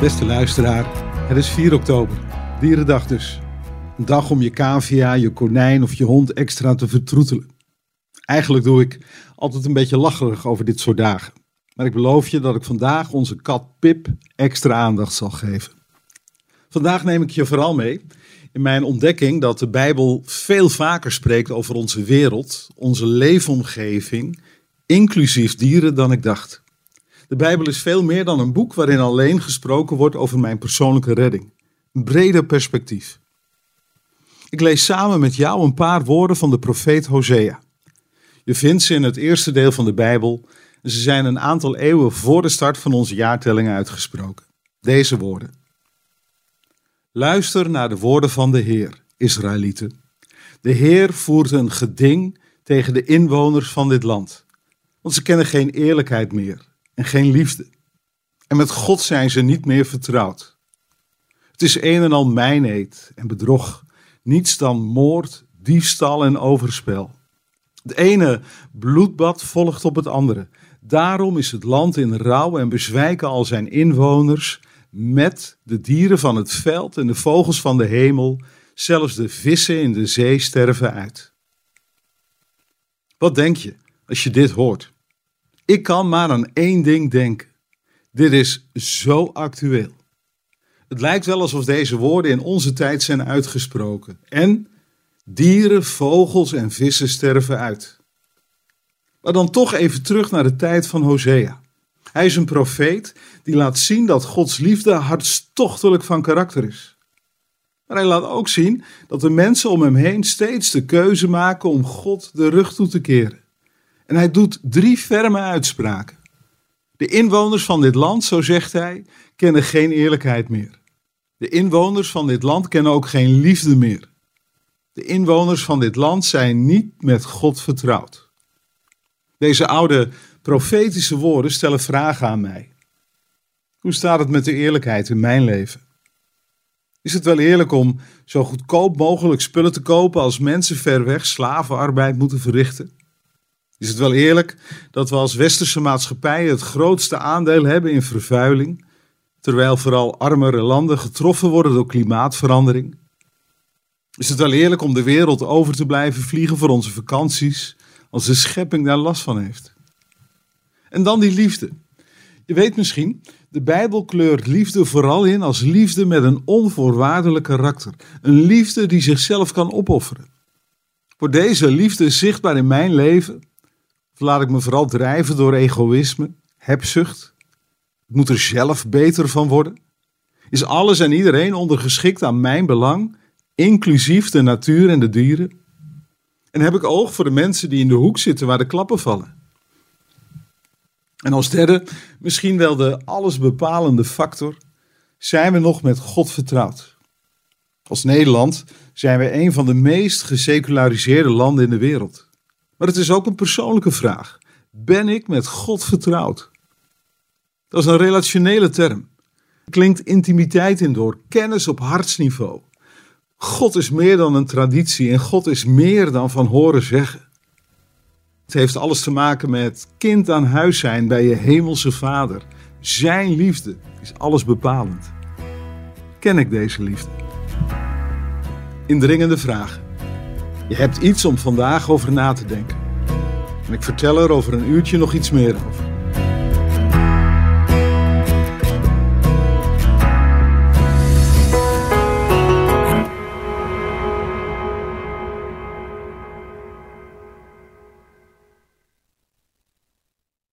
Beste luisteraar, het is 4 oktober, Dierendag dus. Een dag om je cavia, je konijn of je hond extra te vertroetelen. Eigenlijk doe ik altijd een beetje lacherig over dit soort dagen. Maar ik beloof je dat ik vandaag onze kat Pip extra aandacht zal geven. Vandaag neem ik je vooral mee in mijn ontdekking dat de Bijbel veel vaker spreekt over onze wereld, onze leefomgeving, inclusief dieren dan ik dacht. De Bijbel is veel meer dan een boek waarin alleen gesproken wordt over mijn persoonlijke redding. Een breder perspectief. Ik lees samen met jou een paar woorden van de profeet Hosea. Je vindt ze in het eerste deel van de Bijbel en ze zijn een aantal eeuwen voor de start van onze jaartelling uitgesproken. Deze woorden. Luister naar de woorden van de Heer, Israëlieten. De Heer voert een geding tegen de inwoners van dit land, want ze kennen geen eerlijkheid meer en geen liefde. En met God zijn ze niet meer vertrouwd. Het is een en al mijneed en bedrog, niets dan moord, diefstal en overspel. Het ene bloedbad volgt op het andere. Daarom is het land in rouw en bezwijken al zijn inwoners met de dieren van het veld en de vogels van de hemel, zelfs de vissen in de zee sterven uit. Wat denk je als je dit hoort? Ik kan maar aan één ding denken. Dit is zo actueel. Het lijkt wel alsof deze woorden in onze tijd zijn uitgesproken. En dieren, vogels en vissen sterven uit. Maar dan toch even terug naar de tijd van Hosea. Hij is een profeet die laat zien dat Gods liefde hartstochtelijk van karakter is. Maar hij laat ook zien dat de mensen om hem heen steeds de keuze maken om God de rug toe te keren. En hij doet drie ferme uitspraken. De inwoners van dit land, zo zegt hij, kennen geen eerlijkheid meer. De inwoners van dit land kennen ook geen liefde meer. De inwoners van dit land zijn niet met God vertrouwd. Deze oude profetische woorden stellen vragen aan mij. Hoe staat het met de eerlijkheid in mijn leven? Is het wel eerlijk om zo goedkoop mogelijk spullen te kopen als mensen ver weg slavenarbeid moeten verrichten? Is het wel eerlijk dat we als westerse maatschappij het grootste aandeel hebben in vervuiling, terwijl vooral armere landen getroffen worden door klimaatverandering? Is het wel eerlijk om de wereld over te blijven vliegen voor onze vakanties, als de schepping daar last van heeft? En dan die liefde. Je weet misschien, de Bijbel kleurt liefde vooral in als liefde met een onvoorwaardelijk karakter. Een liefde die zichzelf kan opofferen. Wordt deze liefde zichtbaar in mijn leven? Laat ik me vooral drijven door egoïsme, hebzucht? Ik moet er zelf beter van worden? Is alles en iedereen ondergeschikt aan mijn belang, inclusief de natuur en de dieren? En heb ik oog voor de mensen die in de hoek zitten waar de klappen vallen? En als derde, misschien wel de allesbepalende factor, zijn we nog met God vertrouwd. Als Nederland zijn we een van de meest geseculariseerde landen in de wereld. Maar het is ook een persoonlijke vraag. Ben ik met God vertrouwd? Dat is een relationele term. Er klinkt intimiteit in door, kennis op hartsniveau. God is meer dan een traditie en God is meer dan van horen zeggen. Het heeft alles te maken met kind aan huis zijn bij je hemelse vader. Zijn liefde is alles bepalend. Ken ik deze liefde? Indringende vraag. Je hebt iets om vandaag over na te denken. En ik vertel er over een uurtje nog iets meer over.